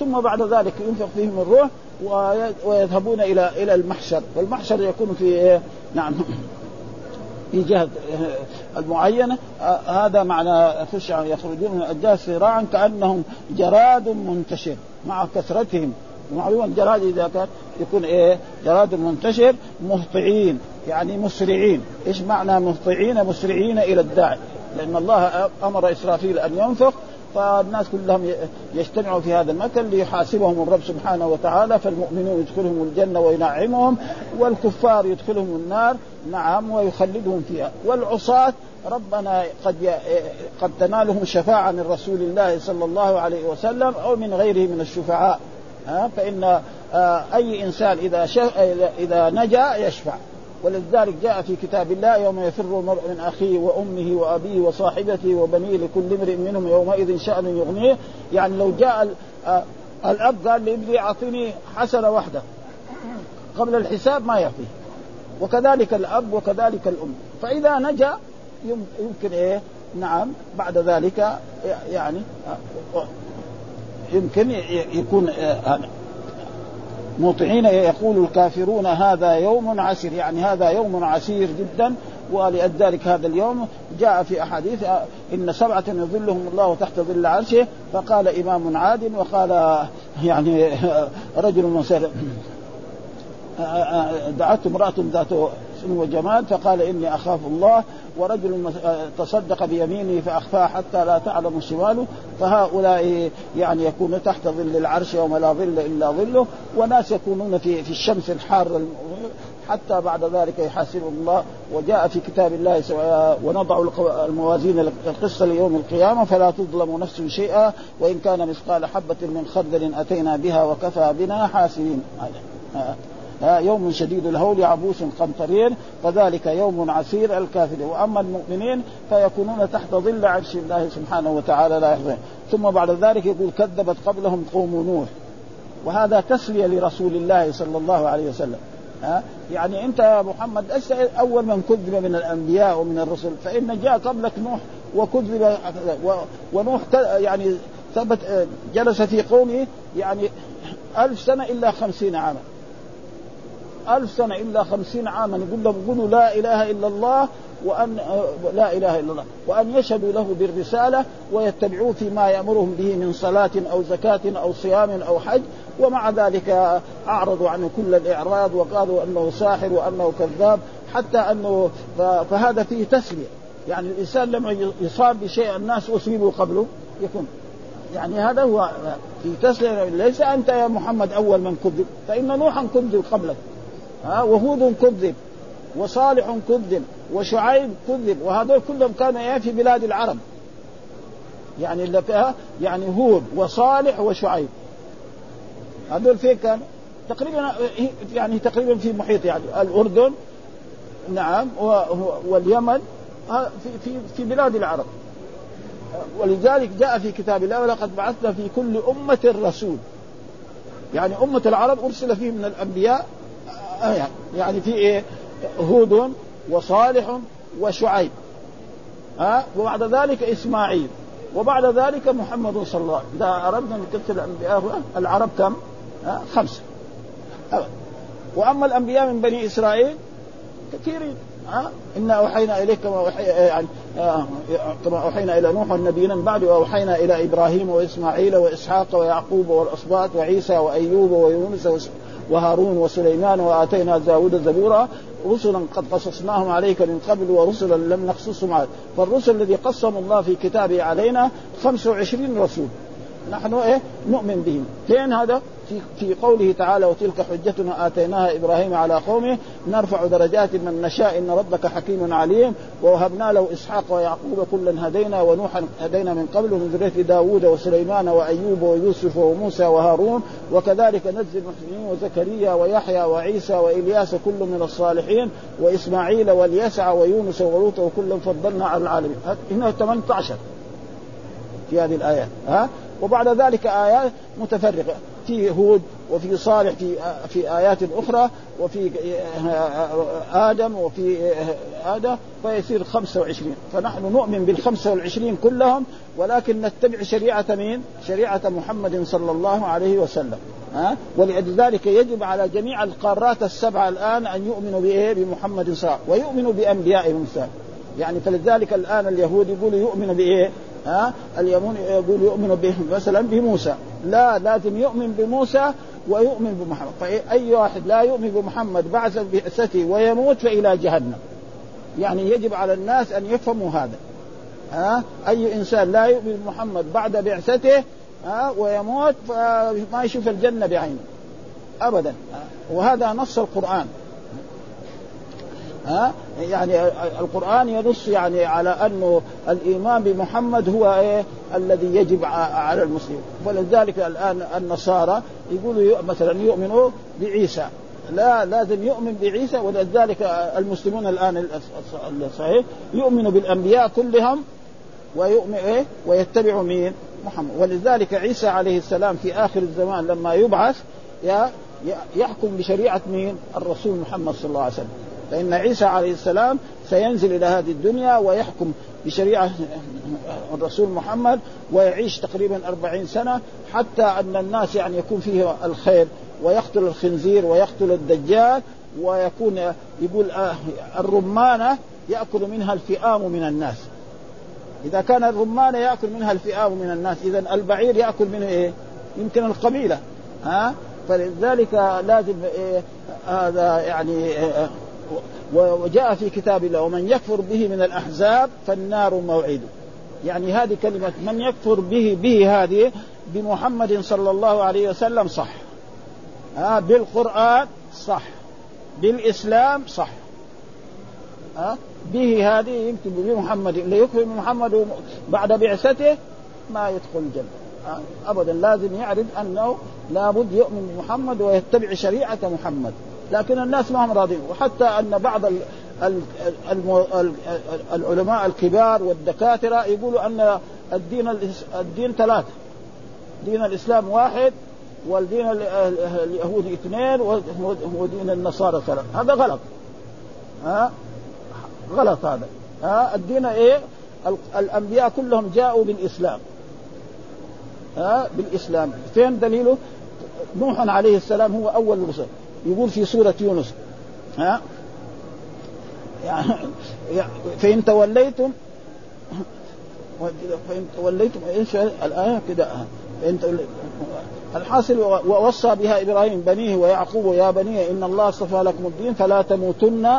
ثم بعد ذلك ينفخ فيهم الروح ويذهبون إلى إلى المحشر. والمحشر يكون في إيه؟ نعم. في جهة المعينة. هذا معنى خش يخرجون من الأجداث صراعا كأنهم جراد منتشر مع كثرتهم. معلومة الجراد إذا كان يكون إيه؟ جراد منتشر مهطعين يعني مسرعين. إيش معنى مهطعين؟ مسرعين إلى الداعي. لأن الله أمر إسرافيل أن ينفخ فالناس كلهم يجتمعوا في هذا المكان ليحاسبهم الرب سبحانه وتعالى فالمؤمنون يدخلهم الجنة وينعمهم والكفار يدخلهم النار نعم ويخلدهم فيها. والعصاة ربنا قد قد تنالهم شفاعة من رسول الله صلى الله عليه وسلم أو من غيره من الشفعاء. ها فإن أي إنسان إذا إذا نجا يشفع. ولذلك جاء في كتاب الله يوم يفر المرء من أخيه وأمه وأبيه وصاحبته وبنيه لكل امرئ منهم يومئذ شأن يغنيه. يعني لو جاء الأب قال لابني أعطني حسنة واحدة قبل الحساب ما يعطيه. وكذلك الأب وكذلك الأم. فإذا نجا يمكن إيه؟ نعم بعد ذلك يعني يمكن يكون مطعين يقول الكافرون هذا يوم عسير يعني هذا يوم عسير جدا ولذلك هذا اليوم جاء في أحاديث إن سبعة يظلهم الله تحت ظل عرشه فقال إمام عاد وقال يعني رجل مسلم دعته امرأة ذات سن وجمال فقال إني أخاف الله ورجل تصدق بيمينه فاخفاها حتى لا تعلم شماله فهؤلاء يعني يكونون تحت ظل العرش يوم لا ظل إلا ظله وناس يكونون في في الشمس الحارة حتى بعد ذلك يحاسبهم الله. وجاء في كتاب الله ونضع الموازين القسط ليوم القيامة فلا تظلم نفس شيئا وإن كان مثقال حبة من خردل أتينا بها وكفى بنا حاسبين. يوم شديد الهول عبوس قمطرير فذلك يوم عسير الكافر وأما المؤمنين فيكونون تحت ظل عرش الله سبحانه وتعالى لا يحزن ثم بعد ذلك يقول كذبت قبلهم قوم نوح. وهذا تسلية لرسول الله صلى الله عليه وسلم. ها يعني أنت يا محمد أول من كذب من الأنبياء ومن الرسل فإن جاء قبلك نوح وكذب ونوح يعني ثبت جلس في قومه يعني ألف سنة إلا خمسين عاما. ألف سنة إلا خمسين عاما يقول لهم قولوا لا إله إلا الله وأن لا إله إلا الله وأن يشهدوا له بالرسالة ويتبعوه فيما يأمرهم به من صلاة أو زكاة أو صيام أو حج ومع ذلك أعرضوا عنه كل الإعراض وقالوا أنه ساحر وأنه كذاب حتى أنه فهذا فيه تسلية يعني الإنسان لما يصاب بشيء الناس أصيبوا قبله يكون. يعني هذا هو في تسلية ليس أنت يا محمد أول من كذب فإن نوحا كذب قبلك. ها وهود كذب وصالح كذب وشعيب كذب وهذول كلهم كانوا في بلاد العرب. يعني اللي يعني هود وصالح وشعيب. هذول فين كان تقريبا يعني تقريبا في محيط يعني الأردن نعم واليمن في في في بلاد العرب. ولذلك جاء في كتاب الله ولقد بعثنا في كل أمة رسول. يعني أمة العرب أرسل فيهم من الأنبياء يعني في إيه؟ هود وصالح وشعيب. ها؟ وبعد ذلك إسماعيل. وبعد ذلك محمد صلى الله عليه وسلم. إذا أردنا أن نكتب الأنبياء العرب كم؟ خمسة. أه. وأما الأنبياء من بني إسرائيل كثيرين. ها؟ إنا أوحينا إليك كما أوحي يعني آه كما أوحينا إلى نوح والنبيين من بعد وأوحينا إلى إبراهيم وإسماعيل وإسحاق ويعقوب والاسباط وعيسى وأيوب ويونس وهارون وسليمان وآتينا داود زبورا رسلا قد قصصناهم عليك من قبل ورسلا لم نقصصهم عليك. فالرسل الذي قصهم الله في كتابه علينا 25 رسول. نحن إيه؟ نؤمن بهم. فين هذا؟ في قوله تعالى وتلك حجتنا آتيناها إبراهيم على قومه نرفع درجات من نشاء إن ربك حكيم عليم ووهبنا له إسحاق ويعقوب كلا هدينا ونوحا هدينا من قبل من ذرية داوود وسليمان وأيوب ويوسف وموسى وهارون وكذلك نجزي المحسنين وزكريا ويحيى وعيسى وإلياس كل من الصالحين وإسماعيل واليسع ويونس ولوط وكلا فضلنا على العالمين. هنا 18 في هذه الآيات. ها؟ وبعد ذلك آيات متفرقة في هود وفي صالح في في آيات أخرى وفي آدم وفي آدم فيصير 25 فنحن نؤمن بال 25 كلهم ولكن نتبع شريعة مين؟ شريعة محمد صلى الله عليه وسلم ها ولذلك يجب على جميع القارات السبعة الآن أن يؤمنوا بإيه؟ بمحمد صلى الله عليه وسلم ويؤمنوا بأنبيائهم يعني فلذلك الآن اليهود يقولوا يؤمنوا بإيه؟ ها؟ اليمون يقول يؤمن به مثلا بموسى. لا لازم يؤمن بموسى ويؤمن بمحمد. فأي واحد لا يؤمن بمحمد بعد بعثته ويموت فإلى جهنم. يعني يجب على الناس أن يفهموا هذا. ها؟ أي إنسان لا يؤمن بمحمد بعد بعثته ها؟ ويموت فما يشوف الجنة بعينه. أبدا. وهذا نص القرآن. ها؟ يعني القرآن ينص يعني على أنه الإيمان بمحمد هو إيه؟ الذي يجب على المسلم. ولذلك الآن النصارى يقولوا مثلا يؤمنوا بعيسى. لا لازم يؤمن بعيسى ولذلك المسلمون الآن الصحيح يؤمنوا بالأنبياء كلهم ويؤمن إيه؟ ويتبع مين؟ محمد. ولذلك عيسى عليه السلام في آخر الزمان لما يبعث يحكم بشريعة مين؟ الرسول محمد صلى الله عليه وسلم. فإن عيسى عليه السلام سينزل إلى هذه الدنيا ويحكم بشريعة الرسول محمد ويعيش تقريبا أربعين سنة حتى أن الناس يعني يكون فيه الخير ويقتل الخنزير ويقتل الدجال ويكون يقول آه الرمانه يأكل منها الفئام من الناس. إذا كان الرمانه يأكل منها الفئام من الناس اذا البعير يأكل منه إيه؟ يمكن القبيلة. ها؟ فلذلك لازم إيه هذا يعني إيه وجاء في كتاب الله ومن يكفر به من الأحزاب فالنار موعده. يعني هذه كلمة من يكفر به به هذه بمحمد صلى الله عليه وسلم صح. ها بالقرآن صح. بالإسلام صح. ها به هذه يمكن بمحمد اللي يكفر بمحمد بعد بعثته ما يدخل الجنة. ابدا لازم يعرف أنه لابد يؤمن بمحمد ويتبع شريعة محمد. لكن الناس ما هم راضين وحتى أن بعض ال ال ال العلماء الكبار والدكاترة يقولوا أن الدين الدين ثلاثة. دين الإسلام واحد والدين اليهودي اثنين ودين النصارى ثلاثة. هذا غلط. ها؟ غلط هذا. ها؟ الدين إيه؟ الأنبياء كلهم جاءوا بالإسلام. ها؟ بالإسلام. فين دليله؟ نوح عليه السلام هو أول الرسل يقول في سورة يونس ها؟ يعني فإن توليتم فإن توليتم إيش الآية؟ كده. فإن الحاصل ووصى بها إبراهيم بنيه ويعقوب يا بني إن الله اصطفى لكم الدين فلا تموتن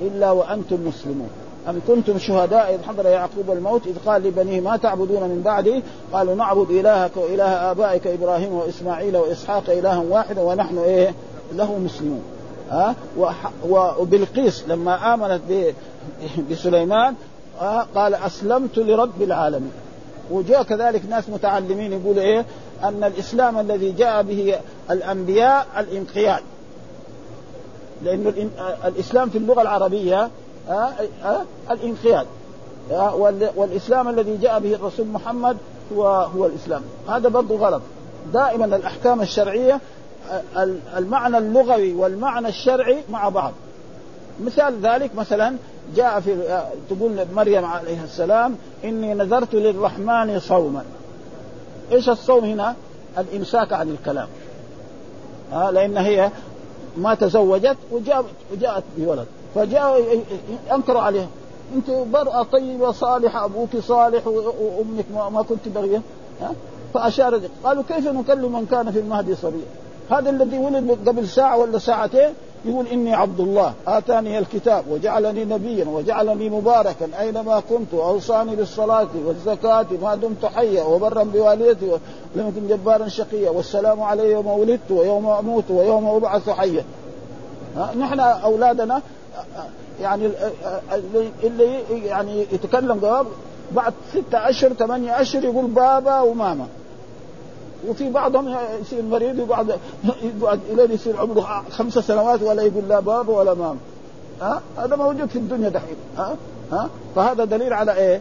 إلا وأنتم مسلمون. أم كنتم شهداء إذ حضر يعقوب الموت إذ قال لبنيه ما تعبدون من بعدي؟ قالوا نعبد إلهك وإله آبائك إبراهيم وإسماعيل وإسحاق إلها واحدا ونحن إيه؟ له مسلمون ها؟ وبالقيس لما آمنت بسليمان قال أسلمت لرب العالمين. وجاء كذلك ناس متعلمين يقولوا إيه؟ أن الإسلام الذي جاء به الأنبياء الانقياد. لأن الإسلام في اللغة العربية الانقياد والإسلام الذي جاء به الرسول محمد هو هو الإسلام. هذا برضه غلط. دائما الأحكام الشرعية المعنى اللغوي والمعنى الشرعي مع بعض. مثال ذلك مثلا جاء في تقول مريم عليه السلام إني نذرت للرحمن صوما. إيش الصوم هنا؟ الإمساك عن الكلام. ها لأن هي ما تزوجت وجاءت وجاءت بولد. فجاء انكروا عليها. أنت برأة طيبة صالحة أبوك صالح وأمك ما كنت بغية فاشار قالوا كيف نكلم من كان في المهدي صبيا؟ هذا الذي ولد قبل ساعة ولا ساعتين يقول إني عبد الله. آتاني الكتاب وجعلني نبيا وجعلني مباركا أينما كنت أوصاني بالصلاة والزكاة ما دمت حيا وبرا بوالدتي ولم يكن جبارا شقيا والسلام علي يوم ولدت ويوم أموت ويوم أبعث حيا. نحن أولادنا يعني اللي يعني يتكلم جواب بعد ستة أشهر ثمانية أشهر يقول بابا وماما. وفي بعضهم يصير مريض وبعد يقعد الين يصير عمره خمس سنوات ولا يقول لا بابا ولا ماما ها؟ هذا موجود في الدنيا دحين. ها؟ ها؟ فهذا دليل على إيه؟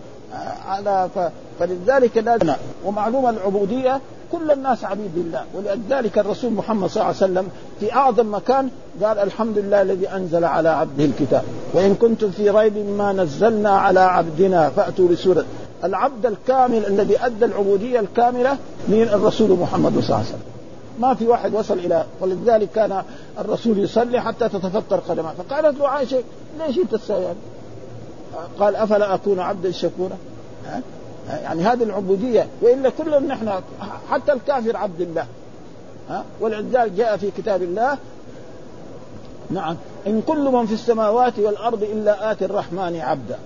على ف... فلذلك لازم ومعلومة العبودية كل الناس عبيد لله ولذلك الرسول محمد صلى الله عليه وسلم في أعظم مكان قال الحمد لله الذي أنزل على عبده الكتاب. وإن كنتم في ريب مما نزلنا على عبدنا فأتوا بسوره العبد الكامل الذي أدى العبودية الكاملة من الرسول محمد صلى الله عليه وسلم. ما في واحد وصل إلى ولذلك كان الرسول يصلي حتى تتفطر قدمه فقالت له عائشة ليش أنت تسوي قال أفلا أكون عبدا شكورا؟ يعني هذه العبودية. وإلا كلنا نحن حتى الكافر عبد الله. ها؟ ولذلك جاء في كتاب الله نعم إن كل من في السماوات والأرض إلا آتي الرحمن عبدا.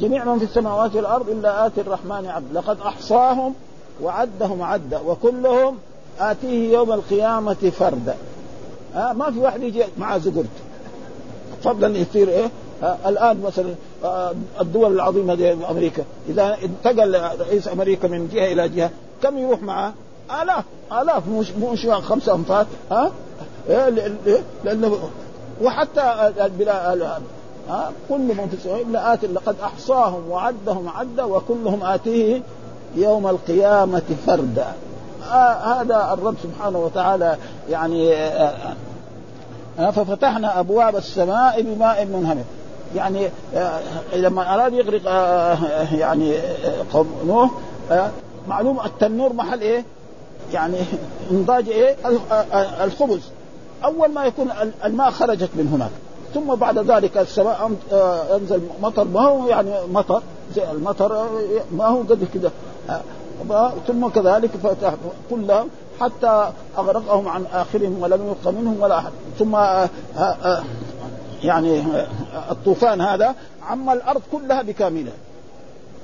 جميع من في السماوات والأرض إلا آتي الرحمن عبدا لقد أحصاهم وعدهم عدا وكلهم آتيه يوم القيامة فردا. ها ما في واحد يجي مع زقرت. فضلا يصير إيه؟ الآن مثلا الدول العظيمة دي أمريكا. إذا انتقل رئيس أمريكا من جهة إلى جهة كم يروح معه؟ آلاف آلاف مش مش خمسة أنفار. ها؟ لأنه وحتى ها؟ كل من في السماء إلا اتي لقد أحصاهم وعدهم عدا وكلهم آتيه يوم القيامة فردا. آه هذا الرب سبحانه وتعالى يعني آه آه ففتحنا أبواب السماء بماء منهمر. يعني لما أراد يغرق يعني قوم نوح معلوم التنور محل إيه؟ يعني انضاج إيه؟ الخبز. أول ما يكون الماء خرجت من هناك. ثم بعد ذلك السماء انزل مطر ما هو يعني مطر؟ زي المطر ما هو قد كده. ثم كذلك فتح كلها حتى أغرقهم عن آخرهم ولم يبق منهم ولا أحد. ثم يعني الطوفان هذا عم الأرض كلها بكاملها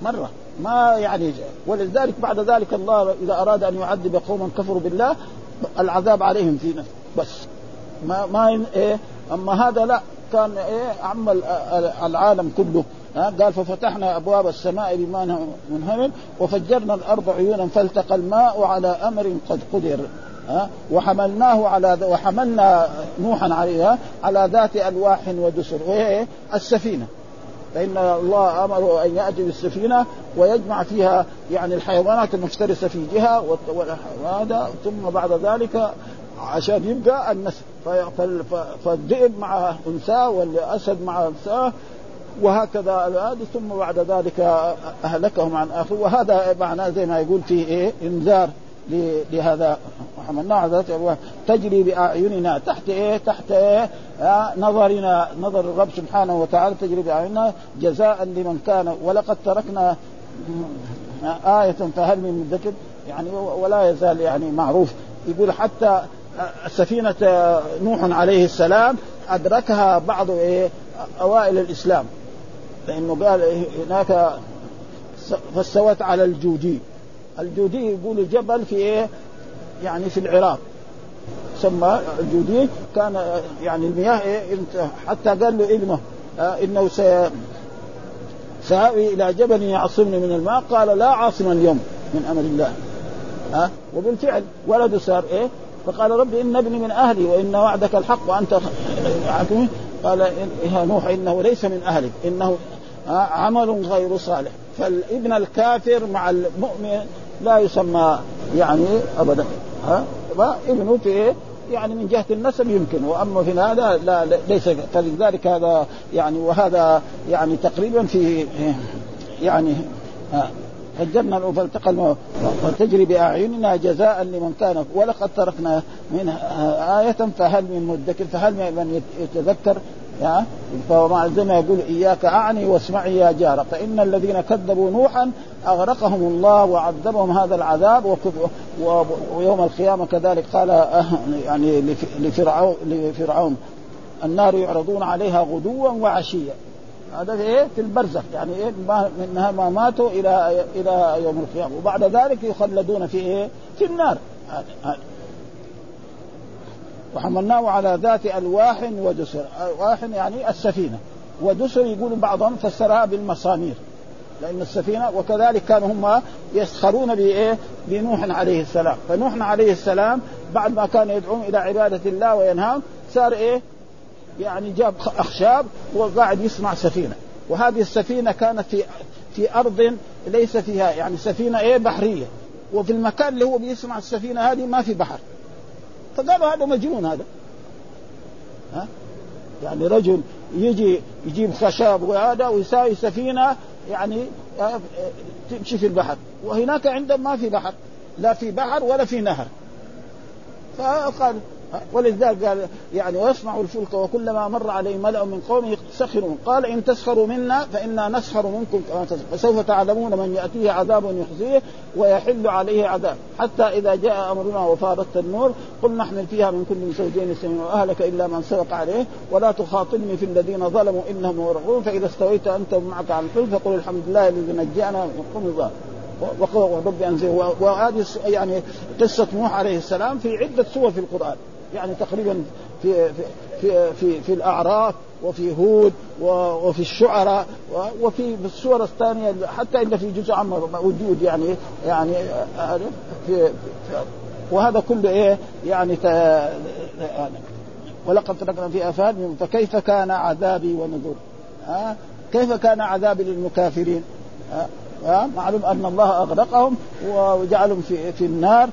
مرة. ما يعني ولذلك بعد ذلك الله إذا أراد أن يعذب قوما كفروا بالله العذاب عليهم في نفسه. بس. ما ما إيه؟ أما هذا لا. كان إيه عم العالم كله ها قال ففتحنا أبواب السماء بماء منهمر وفجرنا الأرض عيونا فالتقى الماء على أمر قد قدر ها وحملناه على وحملنا نوحا عليها على ذات ألواح ودسر وهي السفينة. فإن الله أمره أن يأتي بالسفينة ويجمع فيها يعني الحيوانات المفترسة في جهة وهذا ثم بعد ذلك عشان يبقى النسل فالذئب مع أنثاه والأسد مع أنثاه وهكذا هذه ثم بعد ذلك أهلكهم عن آخر. وهذا معناه زي ما يقول فيه إيه؟ إنذار لهذا وحملناه على ذات تجري بأعيننا تحت إيه؟ تحت إيه؟ آه نظرنا نظر الرب سبحانه وتعالى تجري بأعيننا جزاء لمن كان. ولقد تركنا آية فهل من مدكر يعني ولا يزال يعني معروف. يقول حتى سفينة نوح عليه السلام أدركها بعض إيه أوائل الإسلام لأنه قال هناك فاستوت على الجودي الجودي يقول جبل في إيه؟ يعني في العراق سمى الجودي كان يعني المياه إيه حتى قال له ابنه آه إنه سي سآوي إلى جبل يعصمني من الماء قال لا عاصم اليوم من أمر الله ها آه وبالفعل ولده صار إيه؟ فقال ربي إن ابني من أهلي وإن وعدك الحق وأنت قال يا نوح إنه ليس من أهلك إنه عمل غير صالح. فالابن الكافر مع المؤمن لا يسمى يعني أبدا. ها؟ ابنه إيه؟ يعني من جهة النسب يمكن. وأما في هذا لا ليس فلذلك هذا يعني وهذا يعني تقريبا في يعني فجرنا فالتقى الماء وتجري بأعيننا جزاء لمن كان ولقد تركنا منها آية فهل من مدكر فهل من يتذكر؟ يا؟ فمع زي ما يقول إياك أعني واسمعي يا جار فإن الذين كذبوا نوحا أغرقهم الله وعذبهم هذا العذاب ويوم القيامة كذلك قال يعني لفرعون لفرعون النار يعرضون عليها غدوا وعشيا. هذا إيه؟ في البرزخ. يعني إيه؟ منها ما ماتوا إلى إلى يوم القيامة. وبعد ذلك يخلدون في إيه؟ في النار. وحملناه على ذات ألواح ودسر. ألواح يعني السفينة. ودسر يقول بعضهم فسرها بالمسامير لأن السفينه وكذلك كانوا هم يسخرون بايه؟ بنوح عليه السلام، فنوح عليه السلام بعد ما كان يدعون إلى عبادة الله وينهاهم صار إيه؟ يعني جاب أخشاب وقاعد يصنع سفينة، وهذه السفينة كانت في في أرض ليس فيها يعني سفينة إيه؟ بحرية، وفي المكان اللي هو بيصنع السفينة هذه ما في بحر، فقالوا هذا مجنون هذا. ها؟ يعني رجل يجي يجيب خشب وهذا ويساوي سفينة يعني تمشي في البحر. وهناك عندهم ما في بحر. لا في بحر ولا في نهر. فقال ولذلك قال يعني ويصنع الفلك وكلما مر عليه ملأ من قومه سخروا. قال إن تسخروا منا فإنا نسخر منكم كما فسوف تعلمون من يأتيه عذاب يخزيه ويحل عليه عذاب. حتى إذا جاء أمرنا وفارت النور قل نحمل فيها من كل زوجين اثنين وأهلك إلا من سبق عليه. ولا تخاطبني في الذين ظلموا إنهم مغرقون. فإذا استويت أنت معك على الفلك فقل الحمد لله الذي نجانا من قوم الظالم ورب انزل وهذه يعني قصة نوح عليه السلام في عدة سور في القرآن. يعني تقريبا في في في في, الأعراف وفي هود وفي الشعراء وفي السور الثانية حتى إن في جزء عام موجود يعني يعني في وهذا كله إيه؟ يعني ولقد تركنا في افات فكيف كان عذابي ونذور ها؟ كيف كان عذابي للمكافرين؟ معلوم أن الله أغرقهم وجعلهم في في النار.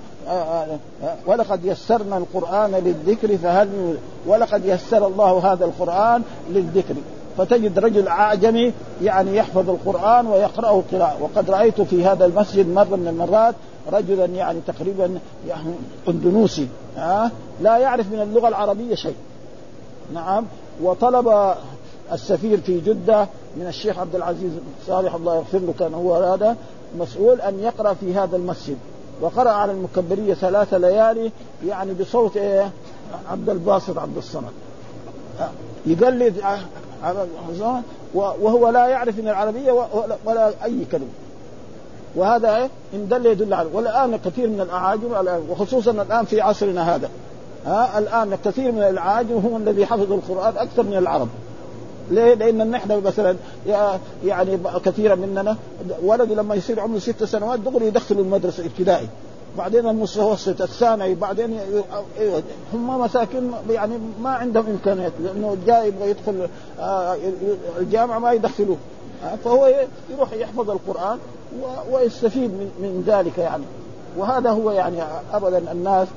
ولقد يسرنا القرآن للذكر فهل ولقد يسر الله هذا القرآن للذكر. فتجد رجل أعجمي يعني يحفظ القرآن ويقرأه قراءة. وقد رأيت في هذا المسجد مرة من المرات رجلا يعني تقريبا يعني اندونوسي ها لا يعرف من اللغة العربية شيء. نعم. وطلب السفير في جدة من الشيخ عبد العزيز صالح الله يغفر له كان هو هذا مسؤول أن يقرأ في هذا المسجد. وقرأ على المكبرية ثلاث ليالي يعني بصوت إيه؟ عبد الباسط عبد الصمد. يقلد وهو لا يعرف من العربية ولا أي كلمة. وهذا إيه؟ إن دل يدل على والآن كثير من الأعاجم وخصوصا الآن في عصرنا هذا. ها؟ الآن كثير من الأعاجم هم الذي حفظوا القرآن أكثر من العرب. ليه؟ لأن نحن مثلا يعني كثيرا مننا ولد لما يصير عمره ست سنوات دغري يدخلوا المدرسة ابتدائي بعدين المتوسط الثانوي بعدين هم مساكين يعني ما عندهم إمكانيات لأنه جاي يبغى يدخل آه، الجامعة ما يدخلوه آه، فهو يروح يحفظ القرآن ويستفيد من من ذلك يعني وهذا هو يعني ابدا الناس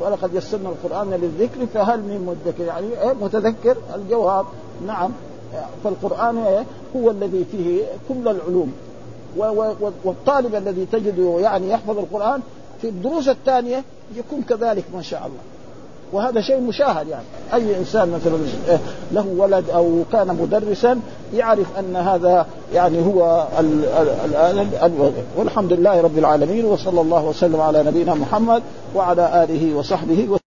ولقد يسرنا القرآن للذكر فهل من مدكر يعني؟ متذكر الجواب نعم فالقرآن هو الذي فيه كل العلوم. والطالب الذي تجده يعني يحفظ القرآن في الدروس الثانية يكون كذلك ما شاء الله. وهذا شيء مشاهد يعني. أي إنسان مثلا إيه، له ولد أو كان مدرسا يعرف أن هذا يعني هو ال ال ال والحمد لله رب العالمين وصلى الله وسلم على نبينا محمد وعلى آله وصحبه